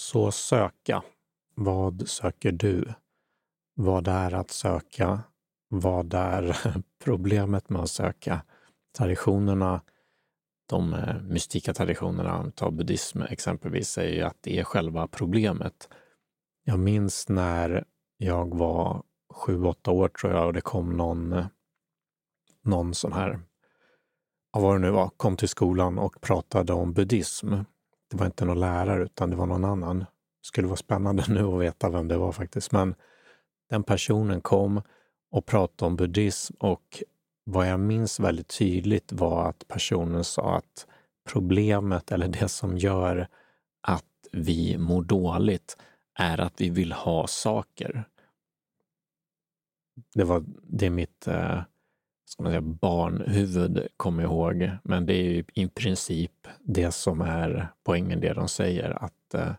Så söka. Vad söker du? Vad är att söka? Vad är problemet med att söka? Traditionerna, de eh, mystika traditionerna, ta buddhism exempelvis, säger ju att det är själva problemet. Jag minns när jag var sju, åtta år tror jag och det kom någon, någon sån här, vad det nu var, kom till skolan och pratade om buddhism. Det var inte någon lärare utan det var någon annan. Det skulle vara spännande nu att veta vem det var faktiskt. Men den personen kom och pratade om buddhism och vad jag minns väldigt tydligt var att personen sa att problemet eller det som gör att vi mår dåligt är att vi vill ha saker. Det var det mitt eh, ska man säga, barnhuvud kommer ihåg, men det är ju i princip det som är poängen, det de säger, att eh,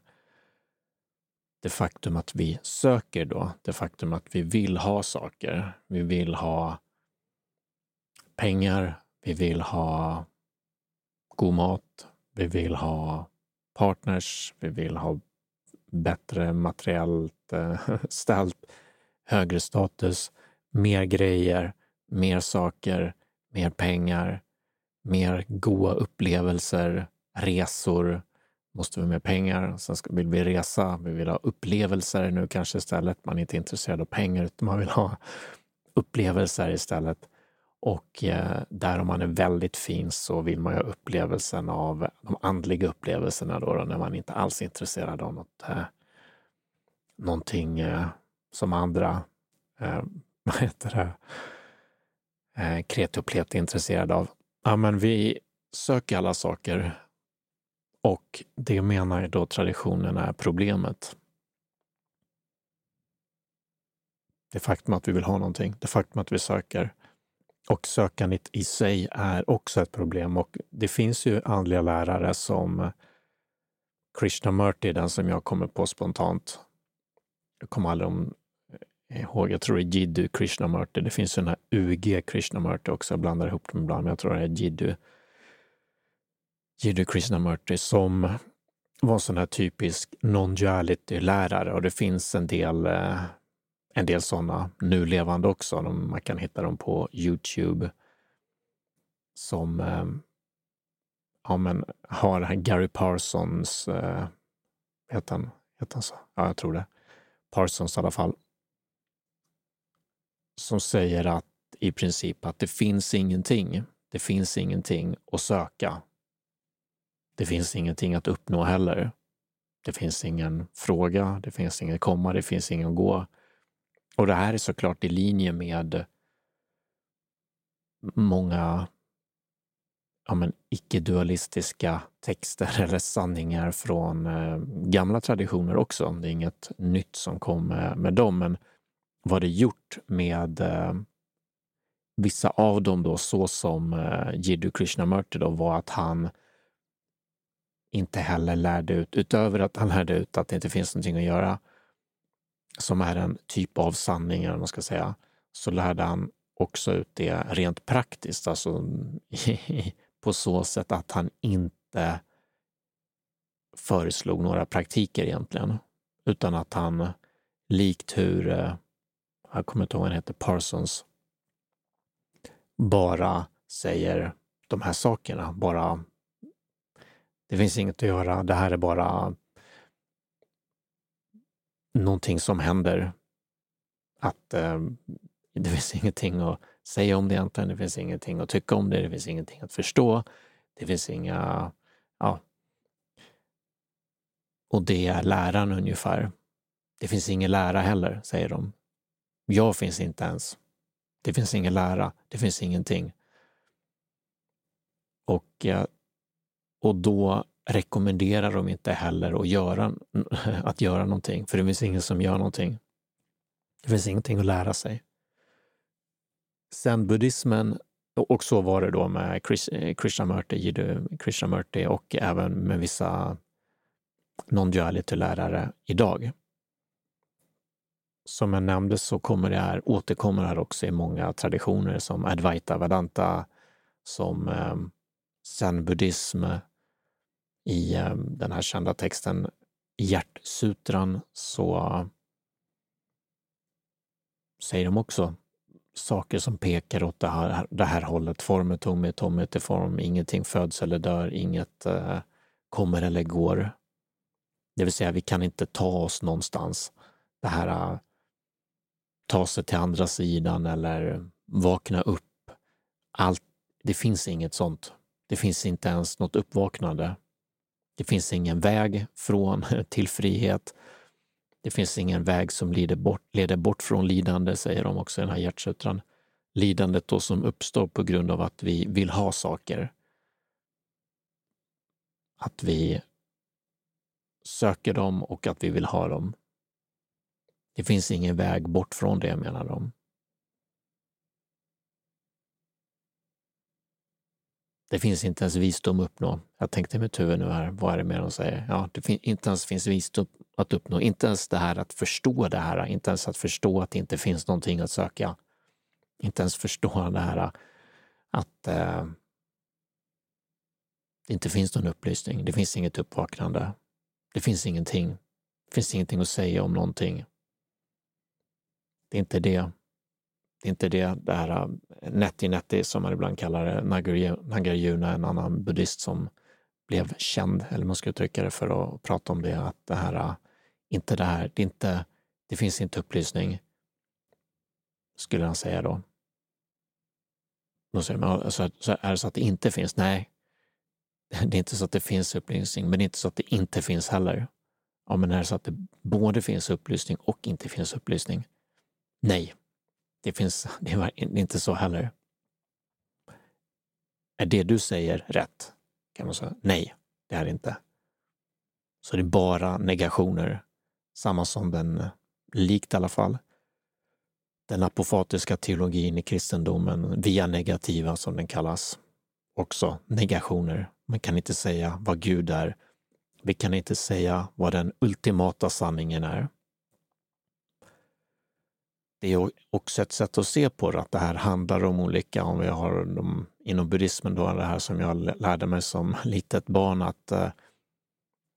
det faktum att vi söker då, det faktum att vi vill ha saker, vi vill ha pengar, vi vill ha god mat, vi vill ha partners, vi vill ha bättre materiellt eh, ställt, högre status, mer grejer, mer saker, mer pengar, mer goda upplevelser, resor, måste vi med pengar. Sen ska, vill vi resa, vi vill ha upplevelser nu kanske istället. Man är inte intresserad av pengar utan man vill ha upplevelser istället. Och eh, där om man är väldigt fin så vill man ju ha upplevelsen av de andliga upplevelserna då, då när man inte alls är intresserad av något, eh, någonting eh, som andra, eh, vad heter det, eh, kreti pleti intresserade av. Ja, men vi söker alla saker och det menar då traditionen är problemet. Det faktum att vi vill ha någonting, det faktum att vi söker. Och sökandet i sig är också ett problem och det finns ju andliga lärare som Krishnamurti, den som jag kommer på spontant. Jag kommer aldrig om, ihåg, jag tror det är Jiddu Krishnamurti. Det finns ju den här UG Krishnamurti också, jag blandar ihop dem ibland, men jag tror det är Jiddu. Jiddu Krishnamurti som var en sån här typisk non-duality-lärare och det finns en del eh, en del sådana nu levande också. Man kan hitta dem på Youtube som eh, ja, men, har den här Gary Parsons, eh, heter, han, heter han så? Ja, jag tror det. Parsons i alla fall. Som säger att i princip att det finns ingenting. Det finns ingenting att söka. Det finns ingenting att uppnå heller. Det finns ingen fråga, det finns ingen komma, det finns ingen gå. Och det här är såklart i linje med många ja, men, icke-dualistiska texter eller sanningar från eh, gamla traditioner också. Det är inget nytt som kom med, med dem, men vad det gjort med eh, vissa av dem då, så som eh, Jiddu Krishnamurti då, var att han inte heller lärde ut, utöver att han lärde ut att det inte finns någonting att göra, som är en typ av sanning, eller man ska säga, så lärde han också ut det rent praktiskt, alltså på så sätt att han inte föreslog några praktiker egentligen, utan att han likt hur, eh, jag kommer inte ihåg vad han heter, Parsons, bara säger de här sakerna, bara det finns inget att göra, det här är bara någonting som händer. Att eh, det finns ingenting att säga om det egentligen, det finns ingenting att tycka om det, det finns ingenting att förstå. Det finns inga, ja. Och det är läran ungefär. Det finns ingen lära heller, säger de. Jag finns inte ens. Det finns ingen lära, det finns ingenting. Och, eh, och då rekommenderar de inte heller att göra, att göra någonting, för det finns ingen som gör någonting. Det finns ingenting att lära sig. Sen buddhismen, och så var det då med Krishnamurti, Jiddu Krishnamurti och även med vissa non-duality-lärare idag. Som jag nämnde så kommer det här, återkommer här också i många traditioner som Advaita Vedanta, som eh, zen-buddhism, i eh, den här kända texten hjärtsutran så säger de också saker som pekar åt det här, det här hållet. Form är tom, tomhet är form, ingenting föds eller dör, inget eh, kommer eller går. Det vill säga, vi kan inte ta oss någonstans. Det här eh, ta sig till andra sidan eller vakna upp. Allt, det finns inget sånt. Det finns inte ens något uppvaknande. Det finns ingen väg från till frihet. Det finns ingen väg som leder bort, leder bort från lidande, säger de också i den här hjärtsutran. Lidandet då som uppstår på grund av att vi vill ha saker. Att vi söker dem och att vi vill ha dem. Det finns ingen väg bort från det, menar de. Det finns inte ens visdom att uppnå. Jag tänkte i mitt huvud nu här, vad är det mer de säger? Ja, det finns inte ens finns visdom att uppnå. Inte ens det här att förstå det här, inte ens att förstå att det inte finns någonting att söka. Inte ens förstå det här att eh, det inte finns någon upplysning. Det finns inget uppvaknande. Det finns ingenting. Det finns ingenting att säga om någonting. Det är inte det. Det är inte det, det här äh, Neti Neti som man ibland kallar det, Nagarjuna, en annan buddhist som blev känd, eller man ska uttrycka det för att prata om det, att det här, äh, inte det här, det, inte, det finns inte upplysning, skulle han säga då. Då säger man, så, så är det så att det inte finns? Nej, det är inte så att det finns upplysning, men det är inte så att det inte finns heller. Ja, men är det så att det både finns upplysning och inte finns upplysning? Nej, det, finns, det var inte så heller. Är det du säger rätt? Kan man säga. Nej, det är det inte. Så det är bara negationer. Samma som den, likt i alla fall, den apofatiska teologin i kristendomen, via negativa som den kallas. Också negationer. Man kan inte säga vad Gud är. Vi kan inte säga vad den ultimata sanningen är det är också ett sätt att se på det, att det här handlar om olika, om vi har de, inom buddhismen då, det här som jag lärde mig som litet barn, att eh,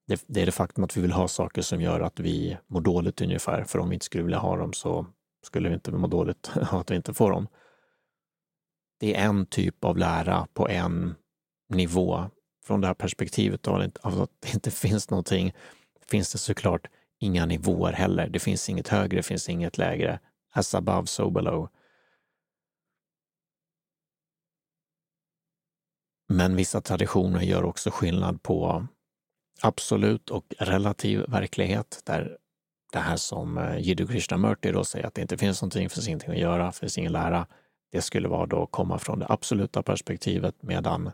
det, det, är det faktum att vi vill ha saker som gör att vi mår dåligt ungefär, för om vi inte skulle vilja ha dem så skulle vi inte må dåligt av att vi inte får dem. Det är en typ av lära på en nivå. Från det här perspektivet av att det inte finns någonting, finns det såklart inga nivåer heller. Det finns inget högre, det finns inget lägre as above, so below. Men vissa traditioner gör också skillnad på absolut och relativ verklighet, där det här som eh, Jiddu Krishnamurti då säger att det inte finns någonting, finns ingenting att göra, finns ingen lära. Det skulle vara då komma från det absoluta perspektivet medan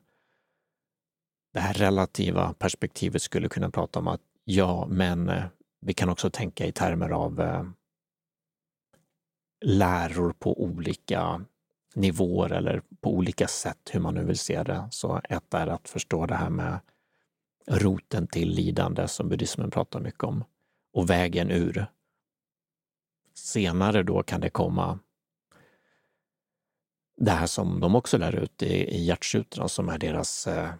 det här relativa perspektivet skulle kunna prata om att ja, men eh, vi kan också tänka i termer av eh, läror på olika nivåer eller på olika sätt, hur man nu vill se det. Så ett är att förstå det här med roten till lidande som buddhismen pratar mycket om och vägen ur. Senare då kan det komma det här som de också lär ut i, i Hjärtsutran som är deras, eh,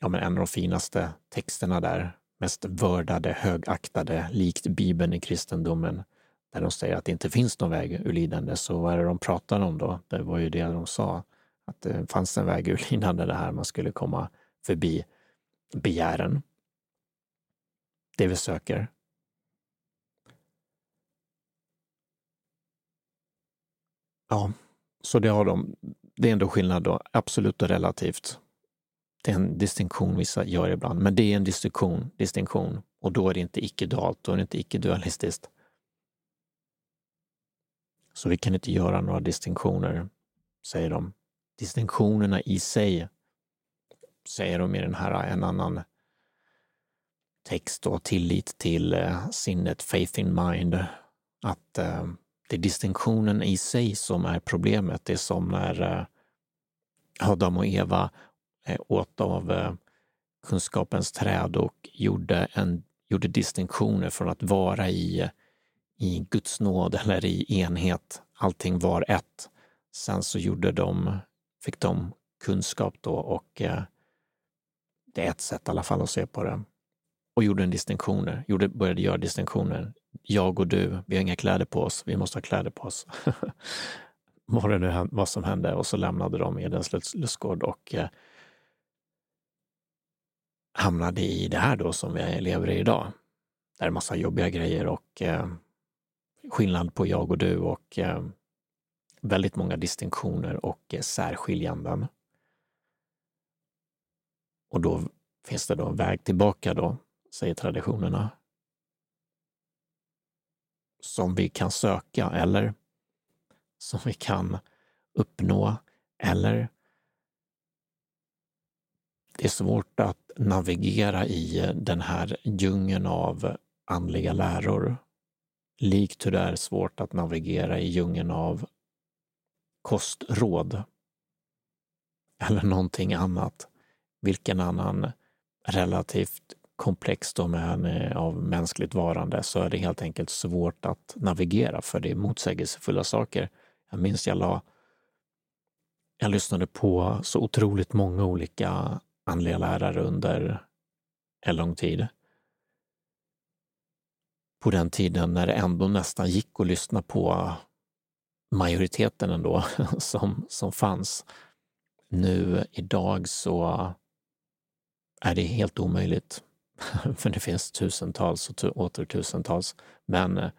ja men en av de finaste texterna där, mest vördade, högaktade, likt Bibeln i kristendomen där de säger att det inte finns någon väg ur lidande. Så vad är det de pratar om då? Det var ju det de sa, att det fanns en väg ur lidande, det här man skulle komma förbi begären. Det vi söker. Ja, så det har de. Det är ändå skillnad då, absolut och relativt. Det är en distinktion vissa gör ibland, men det är en distinktion, distinktion och då är det inte icke-dualt, då är det inte icke-dualistiskt. Så vi kan inte göra några distinktioner, säger de. Distinktionerna i sig, säger de i den här, en annan text och tillit till eh, sinnet, faith in mind, att eh, det är distinktionen i sig som är problemet. Det är som när eh, Adam och Eva eh, åt av eh, kunskapens träd och gjorde, en, gjorde distinktioner från att vara i eh, i Guds nåd eller i enhet. Allting var ett. Sen så gjorde de, fick de kunskap då och eh, det är ett sätt i alla fall att se på det. och gjorde en distinktioner, gjorde, började göra distinktioner. Jag och du, vi har inga kläder på oss, vi måste ha kläder på oss. vad det nu vad som hände och så lämnade de Edens lustgård och eh, hamnade i det här då som vi lever i idag. Där är massa jobbiga grejer och eh, skillnad på jag och du och eh, väldigt många distinktioner och eh, särskiljanden. Och då finns det då en väg tillbaka då, säger traditionerna, som vi kan söka eller som vi kan uppnå eller det är svårt att navigera i den här djungeln av andliga läror. Likt hur det är svårt att navigera i djungeln av kostråd. Eller någonting annat. Vilken annan relativt komplex domän eh, av mänskligt varande så är det helt enkelt svårt att navigera för det är motsägelsefulla saker. Jag minns jag la jag lyssnade på så otroligt många olika andliga lärare under en lång tid. På den tiden när det ändå nästan gick att lyssna på majoriteten ändå som, som fanns. Nu idag så är det helt omöjligt. För det finns tusentals och åter tusentals. Men eh,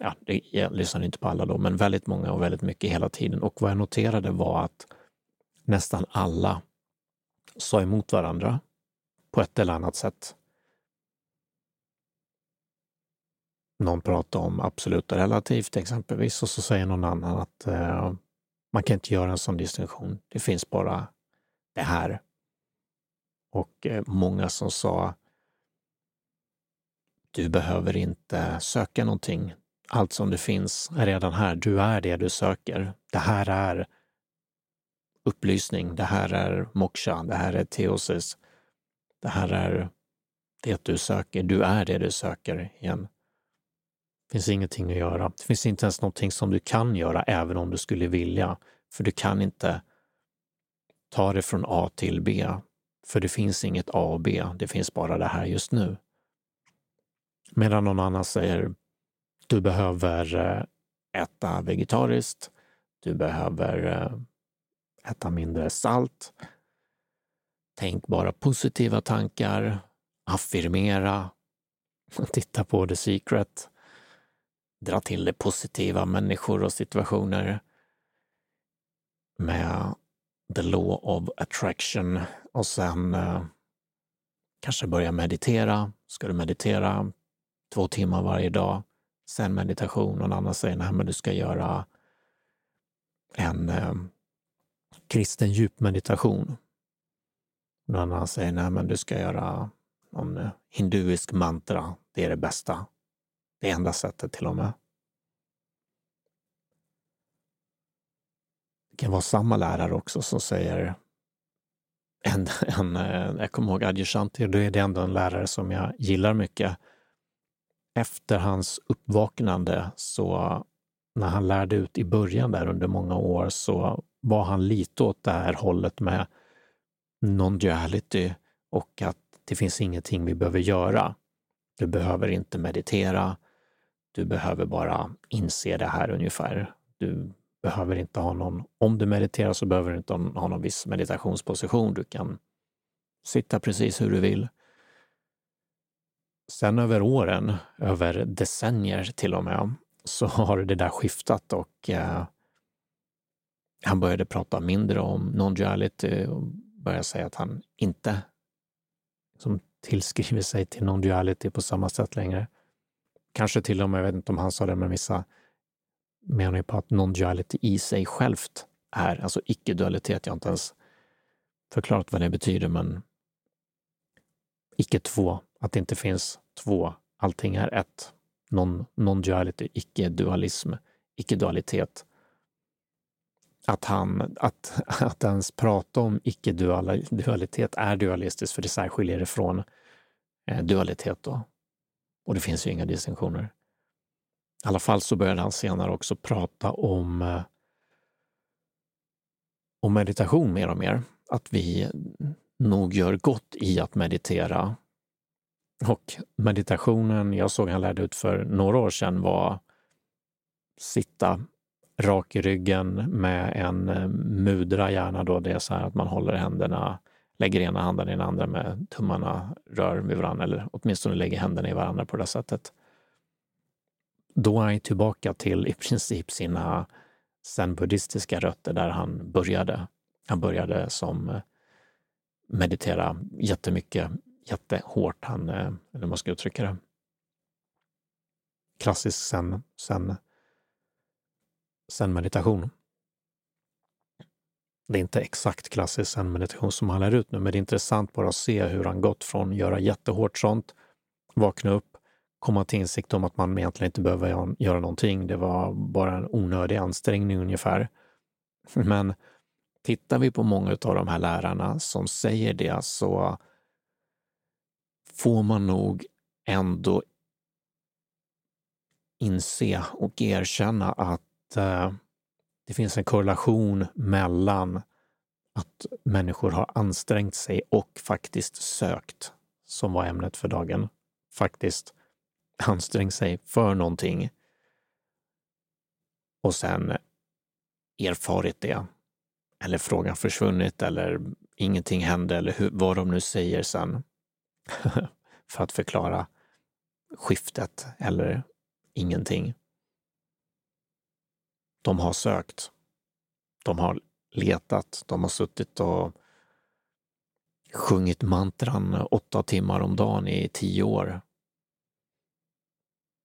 ja, det, jag lyssnade inte på alla då, men väldigt många och väldigt mycket hela tiden. Och vad jag noterade var att nästan alla sa emot varandra på ett eller annat sätt. Någon pratar om absolut och relativt exempelvis och så säger någon annan att eh, man kan inte göra en sån distinktion. Det finns bara det här. Och eh, många som sa du behöver inte söka någonting. Allt som det finns är redan här. Du är det du söker. Det här är upplysning. Det här är moksha. Det här är teosis. Det här är det du söker. Du är det du söker igen. Det finns ingenting att göra. Det finns inte ens någonting som du kan göra även om du skulle vilja. För du kan inte ta det från A till B. För det finns inget A och B. Det finns bara det här just nu. Medan någon annan säger du behöver eh, äta vegetariskt. Du behöver eh, äta mindre salt. Tänk bara positiva tankar. Affirmera. Titta på The Secret. Dra till det positiva människor och situationer med the law of attraction och sen eh, kanske börja meditera. Ska du meditera två timmar varje dag, sen meditation. Någon annan säger nej, men du ska göra en eh, kristen djupmeditation. Någon annan säger nej, men du ska göra någon eh, hinduisk mantra. Det är det bästa. Det enda sättet till och med. Det kan vara samma lärare också som säger en, en, eh, jag kommer ihåg Adjusanti, då är det ändå en lärare som jag gillar mycket. Efter hans uppvaknande, så när han lärde ut i början där under många år, så var han lite åt det här hållet med non-duality och att det finns ingenting vi behöver göra. Du behöver inte meditera. Du behöver bara inse det här ungefär. Du behöver inte ha någon, om du mediterar så behöver du inte ha någon viss meditationsposition. Du kan sitta precis hur du vill. Sen över åren, över decennier till och med, så har det där skiftat och eh, han började prata mindre om non-duality och började säga att han inte som tillskriver sig till non-duality på samma sätt längre. Kanske till och med, jag vet inte om han sa det, men vissa menar ju på att non-duality i sig självt är, alltså icke-dualitet. Jag har inte ens förklarat vad det betyder, men icke två, att det inte finns två. Allting är ett. Non-duality, icke-dualism, icke-dualitet att, han, att, att ens prata om icke-dualitet är dualistiskt, för det särskiljer det från eh, dualitet. Då. Och det finns ju inga distinktioner. I alla fall så började han senare också prata om, eh, om meditation mer och mer. Att vi nog gör gott i att meditera Och meditationen jag såg han lärde ut för några år sedan var sitta rak i ryggen med en eh, mudra gärna då. Det är så här att man håller händerna, lägger ena handen i den andra med tummarna rör vid varandra eller åtminstone lägger händerna i varandra på det sättet. Då är han tillbaka till i princip sina zen-buddhistiska rötter där han började. Han började som eh, meditera jättemycket, jättehårt, han, eh, eller hur man ska uttrycka det. Klassisk zen, zen zen-meditation. Det är inte exakt klassisk zen-meditation som han lär ut nu, men det är intressant bara att se hur han gått från att göra jättehårt sånt, vakna upp, komma till insikt om att man egentligen inte behöver göra någonting. Det var bara en onödig ansträngning ungefär. Men tittar vi på många av de här lärarna som säger det så får man nog ändå inse och erkänna att eh, det finns en korrelation mellan att människor har ansträngt sig och faktiskt sökt, som var ämnet för dagen, faktiskt ansträngt sig för någonting och sen erfarit det. Eller frågan försvunnit eller ingenting hände eller hur, vad de nu säger sen för att förklara skiftet eller ingenting. De har sökt. De har letat. De har suttit och sjungit mantran åtta timmar om dagen i tio år.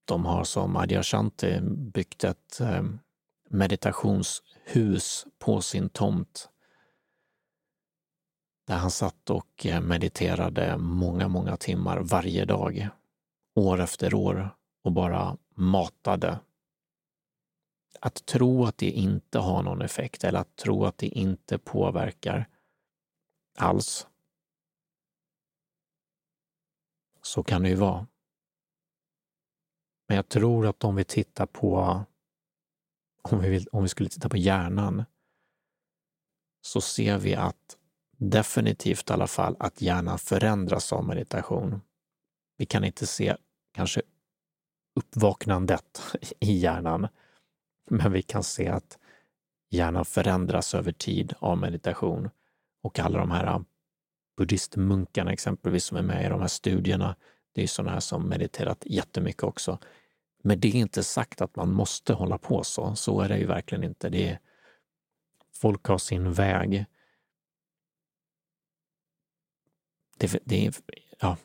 De har som Adyashanti byggt ett eh, meditationshus på sin tomt där han satt och eh, mediterade många, många timmar varje dag, år efter år och bara matade att tro att det inte har någon effekt eller att tro att det inte påverkar alls. Så kan det ju vara. Men jag tror att om vi tittar på, om vi, vill, om vi skulle titta på hjärnan, så ser vi att definitivt i alla fall att hjärnan förändras av meditation. Vi kan inte se kanske uppvaknandet i hjärnan, men vi kan se att hjärnan förändras över tid av meditation. Och alla de här äh, buddhistmunkarna exempelvis som är med i de här studierna, det är sådana här som mediterat jättemycket också. Men det är inte sagt att man måste hålla på så. Så är det ju verkligen inte. Det är, folk har sin väg. Det, det ja,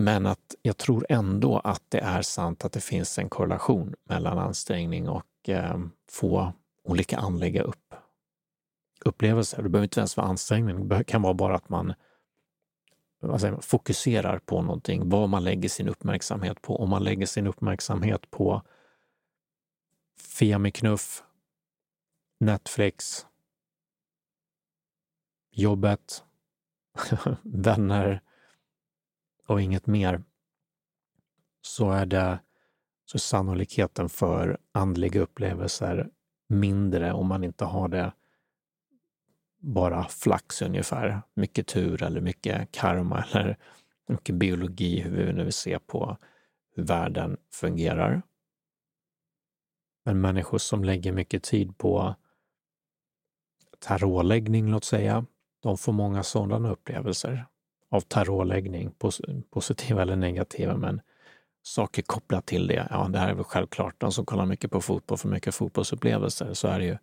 men att jag tror ändå att det är sant att det finns en korrelation mellan ansträngning och eh, få olika anlägga upp, upplevelser. Det behöver inte ens vara ansträngning, det kan vara bara att man säger, fokuserar på någonting, vad man lägger sin uppmärksamhet på. Om man lägger sin uppmärksamhet på Femiknuff, Netflix, jobbet, vänner, och inget mer, så är det så är sannolikheten för andliga upplevelser mindre om man inte har det bara flax ungefär. Mycket tur eller mycket karma eller mycket biologi, hur vi nu vill se på hur världen fungerar. Men människor som lägger mycket tid på tarotläggning, låt säga, de får många sådana upplevelser av tarotläggning, positiva eller negativa, men saker kopplat till det. Ja, det här är väl självklart. De som kollar mycket på fotboll får mycket fotbollsupplevelser. Så är det ju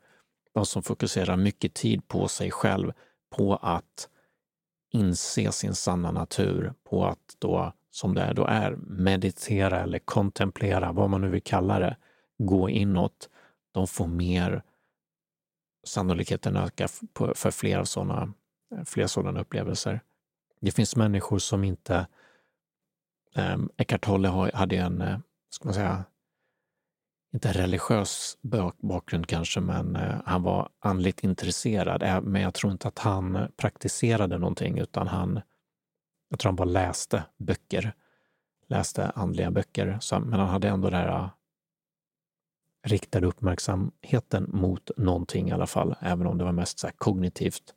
de som fokuserar mycket tid på sig själv, på att inse sin sanna natur, på att då, som det då är, meditera eller kontemplera, vad man nu vill kalla det, gå inåt. De får mer, sannolikheten ökar för fler sådana, fler sådana upplevelser. Det finns människor som inte... Eh, Eckart Tolle hade en, eh, ska man säga, inte religiös bakgrund kanske, men eh, han var andligt intresserad. Eh, men jag tror inte att han praktiserade någonting, utan han, jag tror han bara läste böcker, läste andliga böcker. Så, men han hade ändå den här eh, riktade uppmärksamheten mot någonting i alla fall, även om det var mest så kognitivt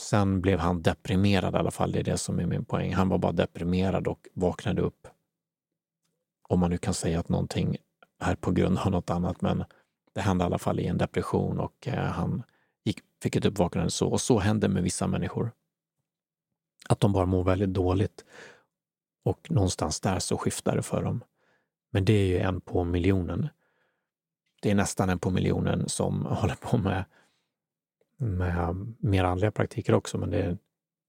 sen blev han deprimerad i alla fall, det är det som är min poäng. Han var bara deprimerad och vaknade upp. Om man nu kan säga att någonting är på grund av något annat, men det hände i alla fall i en depression och eh, han gick, fick ett uppvaknande så. Och så händer med vissa människor. Att de bara mår väldigt dåligt och någonstans där så skiftar det för dem. Men det är ju en på miljonen. Det är nästan en på miljonen som håller på med, med mer andliga praktiker också, men det är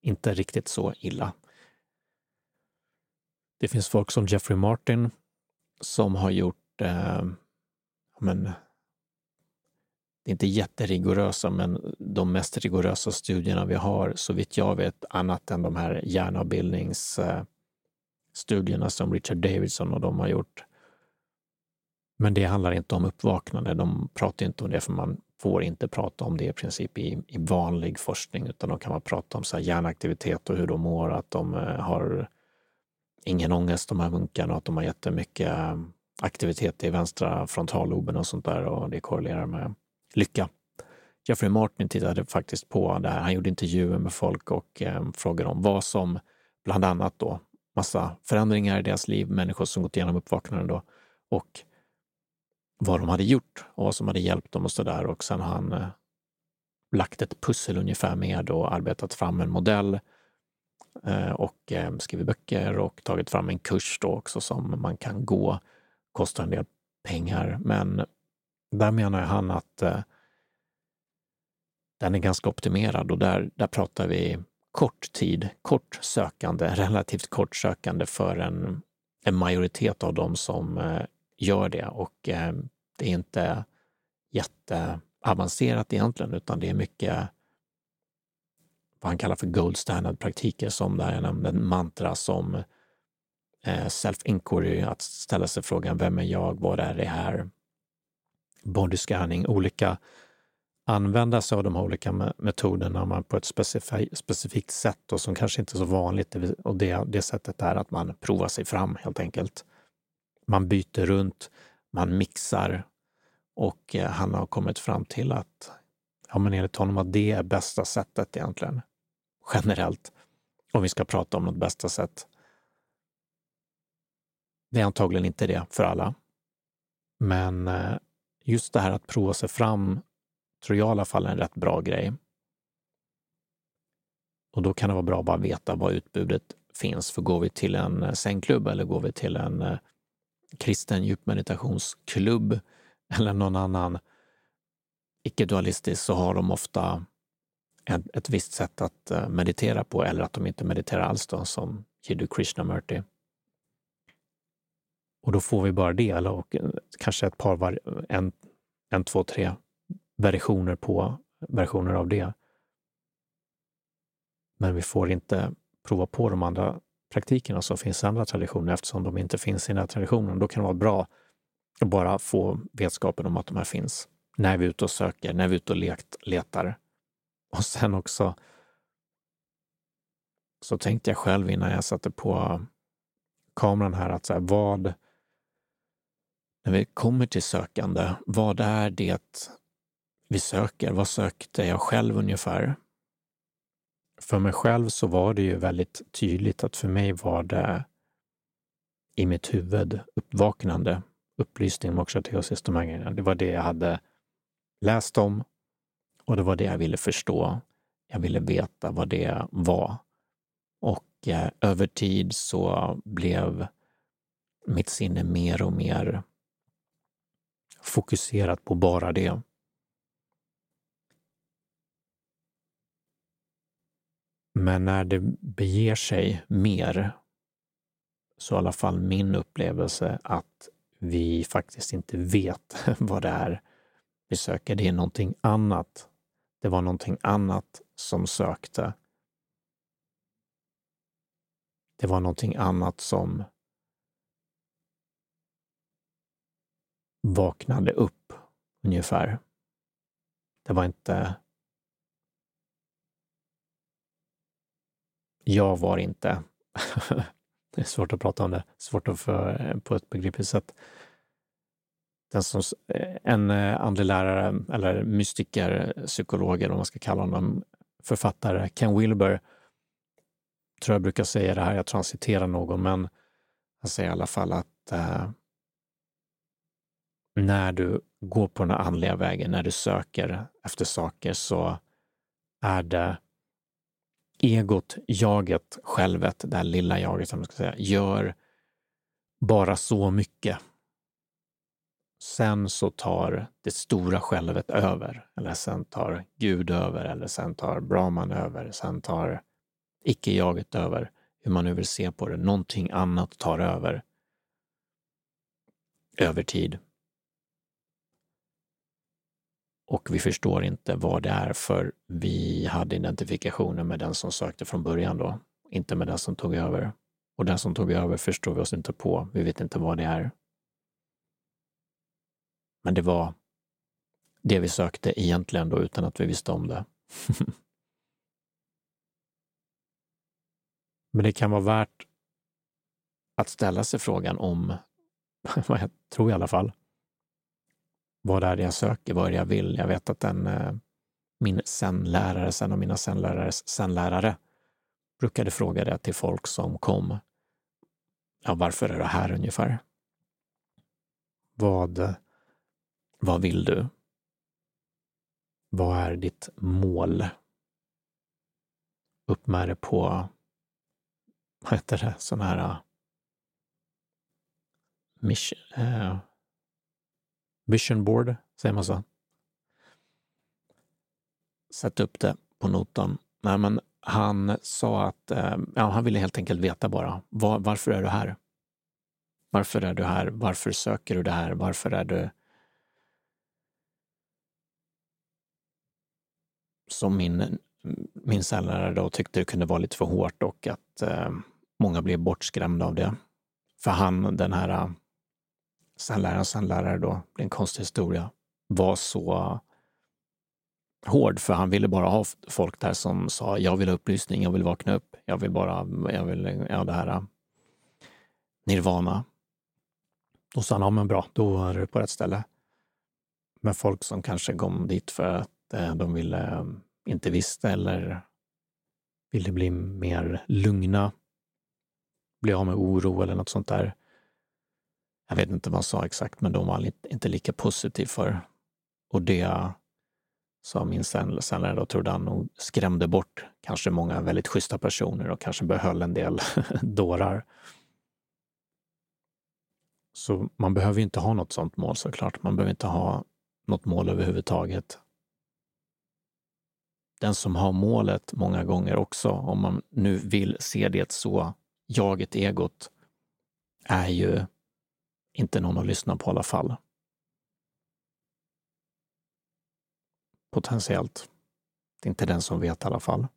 inte riktigt så illa. Det finns folk som Jeffrey Martin som har gjort eh, men, det är inte jätterigorösa, men de mest rigorösa studierna vi har, så vitt jag vet, annat än de här hjärnavbildningsstudierna eh, som Richard Davidson och de har gjort. Men det handlar inte om uppvaknande. De pratar inte om det, för man får inte prata om det i princip i, i vanlig forskning, utan då kan man prata om så här hjärnaktivitet och hur de mår, att de eh, har ingen ångest, de här munkarna, och att de har jättemycket eh, aktivitet i vänstra frontalloben och sånt där och det korrelerar med lycka. Jeffrey Martin tittade faktiskt på det här. Han gjorde intervjuer med folk och eh, frågade om vad som bland annat då massa förändringar i deras liv, människor som gått igenom uppvaknande då och vad de hade gjort och vad som hade hjälpt dem och så där. Och sen har han eh, lagt ett pussel ungefär med och arbetat fram en modell eh, och eh, skrivit böcker och tagit fram en kurs då också som man kan gå. Kostar en del pengar, men där menar han att eh, den är ganska optimerad och där, där pratar vi kort tid, kort sökande, relativt kort sökande för en, en majoritet av dem som eh, gör det. Och eh, det är inte jätteavancerat egentligen, utan det är mycket vad han kallar för gold standard-praktiker som där jag nämnde mantra som eh, self-inquiry, att ställa sig frågan vem är jag, vad är det här? body scanning, olika använda sig av de här olika metoderna man på ett specif specifikt sätt och som kanske inte är så vanligt. Och det, det sättet är att man provar sig fram helt enkelt. Man byter runt, man mixar och eh, han har kommit fram till att, ja men enligt honom, att det är bästa sättet egentligen. Generellt. Om vi ska prata om något bästa sätt. Det är antagligen inte det för alla. Men eh, just det här att prova sig fram tror jag i alla fall är en rätt bra grej. Och då kan det vara bra att bara veta vad utbudet finns. För går vi till en eh, sängklubb eller går vi till en eh, kristen djupmeditationsklubb eller någon annan icke-dualistisk så har de ofta ett, ett visst sätt att eh, meditera på eller att de inte mediterar alls då, som Jiddu Krishnamurti. Och då får vi bara det, eller och eh, kanske ett par, en, en, två, tre versioner på versioner av det. Men vi får inte prova på de andra praktikerna som finns i andra traditioner eftersom de inte finns i den här traditionen. Då kan det vara bra att bara få vetskapen om att de här finns när vi är ute och söker, när vi är ute och lekt, letar. Och sen också så tänkte jag själv innan jag satte på kameran här att så här, vad när vi kommer till sökande, vad är det vi söker? Vad sökte jag själv ungefär? För mig själv så var det ju väldigt tydligt att för mig var det i mitt huvud uppvaknande, upplysning, om teosis, de här grejerna. Det var det jag hade läst om och det var det jag ville förstå. Jag ville veta vad det var. Och eh, över tid så blev mitt sinne mer och mer fokuserat på bara det. Men när det beger sig mer, så i alla fall min upplevelse att vi faktiskt inte vet vad det är vi söker. Det är någonting annat. Det var någonting annat som sökte. Det var någonting annat som vaknade upp ungefär. Det var inte... Jag var inte... det är svårt att prata om det, svårt att få eh, på ett begripligt sätt. Den som, eh, en eh, andlig lärare, eller mystiker, psykolog, eller vad man ska kalla honom, författare, Ken Wilber, tror jag brukar säga det här, jag tror han citerar någon, men han säger i alla fall att eh, när du går på den andliga vägen, när du söker efter saker så är det egot, jaget, självet, det här lilla jaget som man ska säga, gör bara så mycket. Sen så tar det stora självet över, eller sen tar Gud över, eller sen tar Brahman över, sen tar icke-jaget över, hur man nu vill se på det. Någonting annat tar över. Över tid. Och vi förstår inte vad det är för vi hade identifikationen med den som sökte från början då, inte med den som tog över. Och den som tog över förstår vi oss inte på. Vi vet inte vad det är. Men det var det vi sökte egentligen då utan att vi visste om det. Men det kan vara värt att ställa sig frågan om, vad jag tror i alla fall, vad är det jag söker, vad är det jag vill. Jag vet att en, eh, min senlärare, sen och av mina senlärares senlärare brukade fråga det till folk som kom. Ja, varför är du här ungefär? Vad, vad vill du? Vad är ditt mål? Upp med det på, vad heter det, sån här mission, eh, eh vision board, säger man så? Sätt upp det på notan. Nej, men han sa att eh, ja, han ville helt enkelt veta bara, var, varför är du här? Varför är du här? Varför söker du det här? Varför är du som min, min säljare då tyckte det kunde vara lite för hårt och att eh, många blev bortskrämda av det. För han, den här uh, celläraren, då, det är en konstig historia, var så hård för han ville bara ha folk där som sa jag vill ha upplysning, jag vill vakna upp, jag vill bara, jag vill, ja det här äh, nirvana. Då sa han, ja men bra, då är du på rätt ställe. Men folk som kanske kom dit för att Eh, de ville, äh, inte visste eller ville bli mer lugna, bli av med oro eller något sånt där. Jag vet inte vad han sa exakt, men de var inte lika positiv för. Och det sa min säljare då, trodde han nog skrämde bort kanske många väldigt schyssta personer och kanske behöll en del dårar. Så man behöver inte ha något sånt mål såklart. Man behöver inte ha något mål överhuvudtaget den som har målet många gånger också, om man nu vill se det så, jaget, egot, är ju inte någon att lyssna på i alla fall. Potentiellt. Det är inte den som vet i alla fall.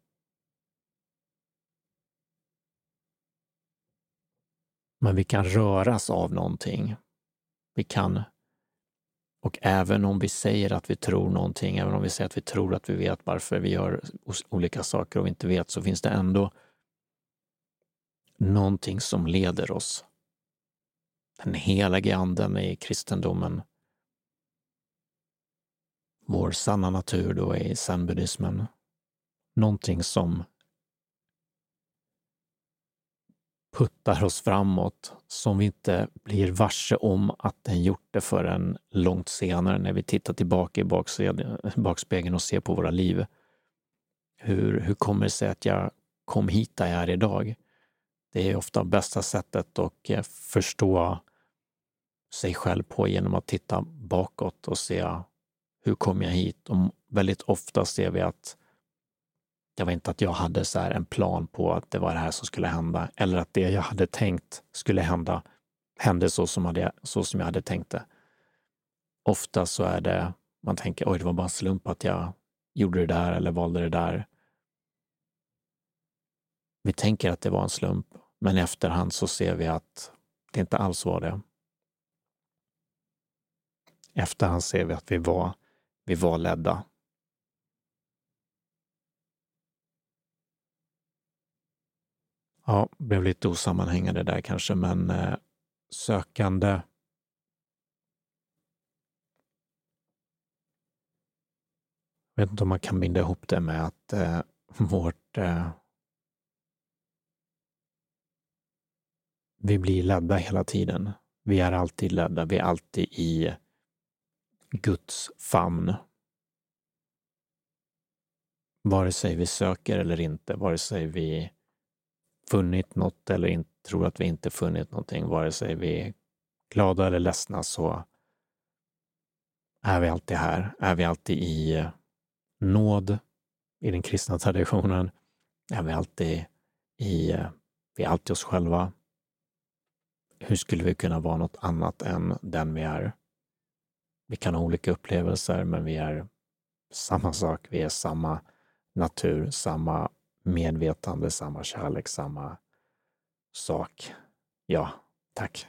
Men vi kan röras av någonting. Vi kan och även om vi säger att vi tror någonting, även om vi säger att vi tror att vi vet varför vi gör olika saker och vi inte vet, så finns det ändå någonting som leder oss. Den helige anden i kristendomen, vår sanna natur då i zenbuddismen. någonting som puttar oss framåt som vi inte blir varse om att den gjort det förrän långt senare när vi tittar tillbaka i bakspegeln och ser på våra liv. Hur, hur kommer det sig att jag kom hit där jag är idag? Det är ofta bästa sättet att eh, förstå sig själv på genom att titta bakåt och se ah, hur kom jag hit? Och väldigt ofta ser vi att det var inte att jag hade så en plan på att det var det här som skulle hända eller att det jag hade tänkt skulle hända hände så som, hade, så som jag hade tänkt det. Ofta så är det, man tänker oj, det var bara en slump att jag gjorde det där eller valde det där. Vi tänker att det var en slump, men i efterhand så ser vi att det inte alls var det. Efterhand ser vi att vi var, vi var ledda. Ja, blev lite osammanhängande där kanske, men eh, sökande Jag vet inte om man kan binda ihop det med att eh, vårt... Eh, vi blir ledda hela tiden. Vi är alltid ledda. Vi är alltid i Guds famn. Vare sig vi söker eller inte, vare sig vi funnit något eller inte, tror att vi inte funnit någonting, vare sig vi är glada eller ledsna så är vi alltid här. Är vi alltid i eh, nåd i den kristna traditionen? Är vi alltid i, eh, vi är alltid oss själva? Hur skulle vi kunna vara något annat än den vi är? Vi kan ha olika upplevelser, men vi är samma sak. Vi är samma natur, samma medvetande, samma kärlek, samma sak. Ja, tack.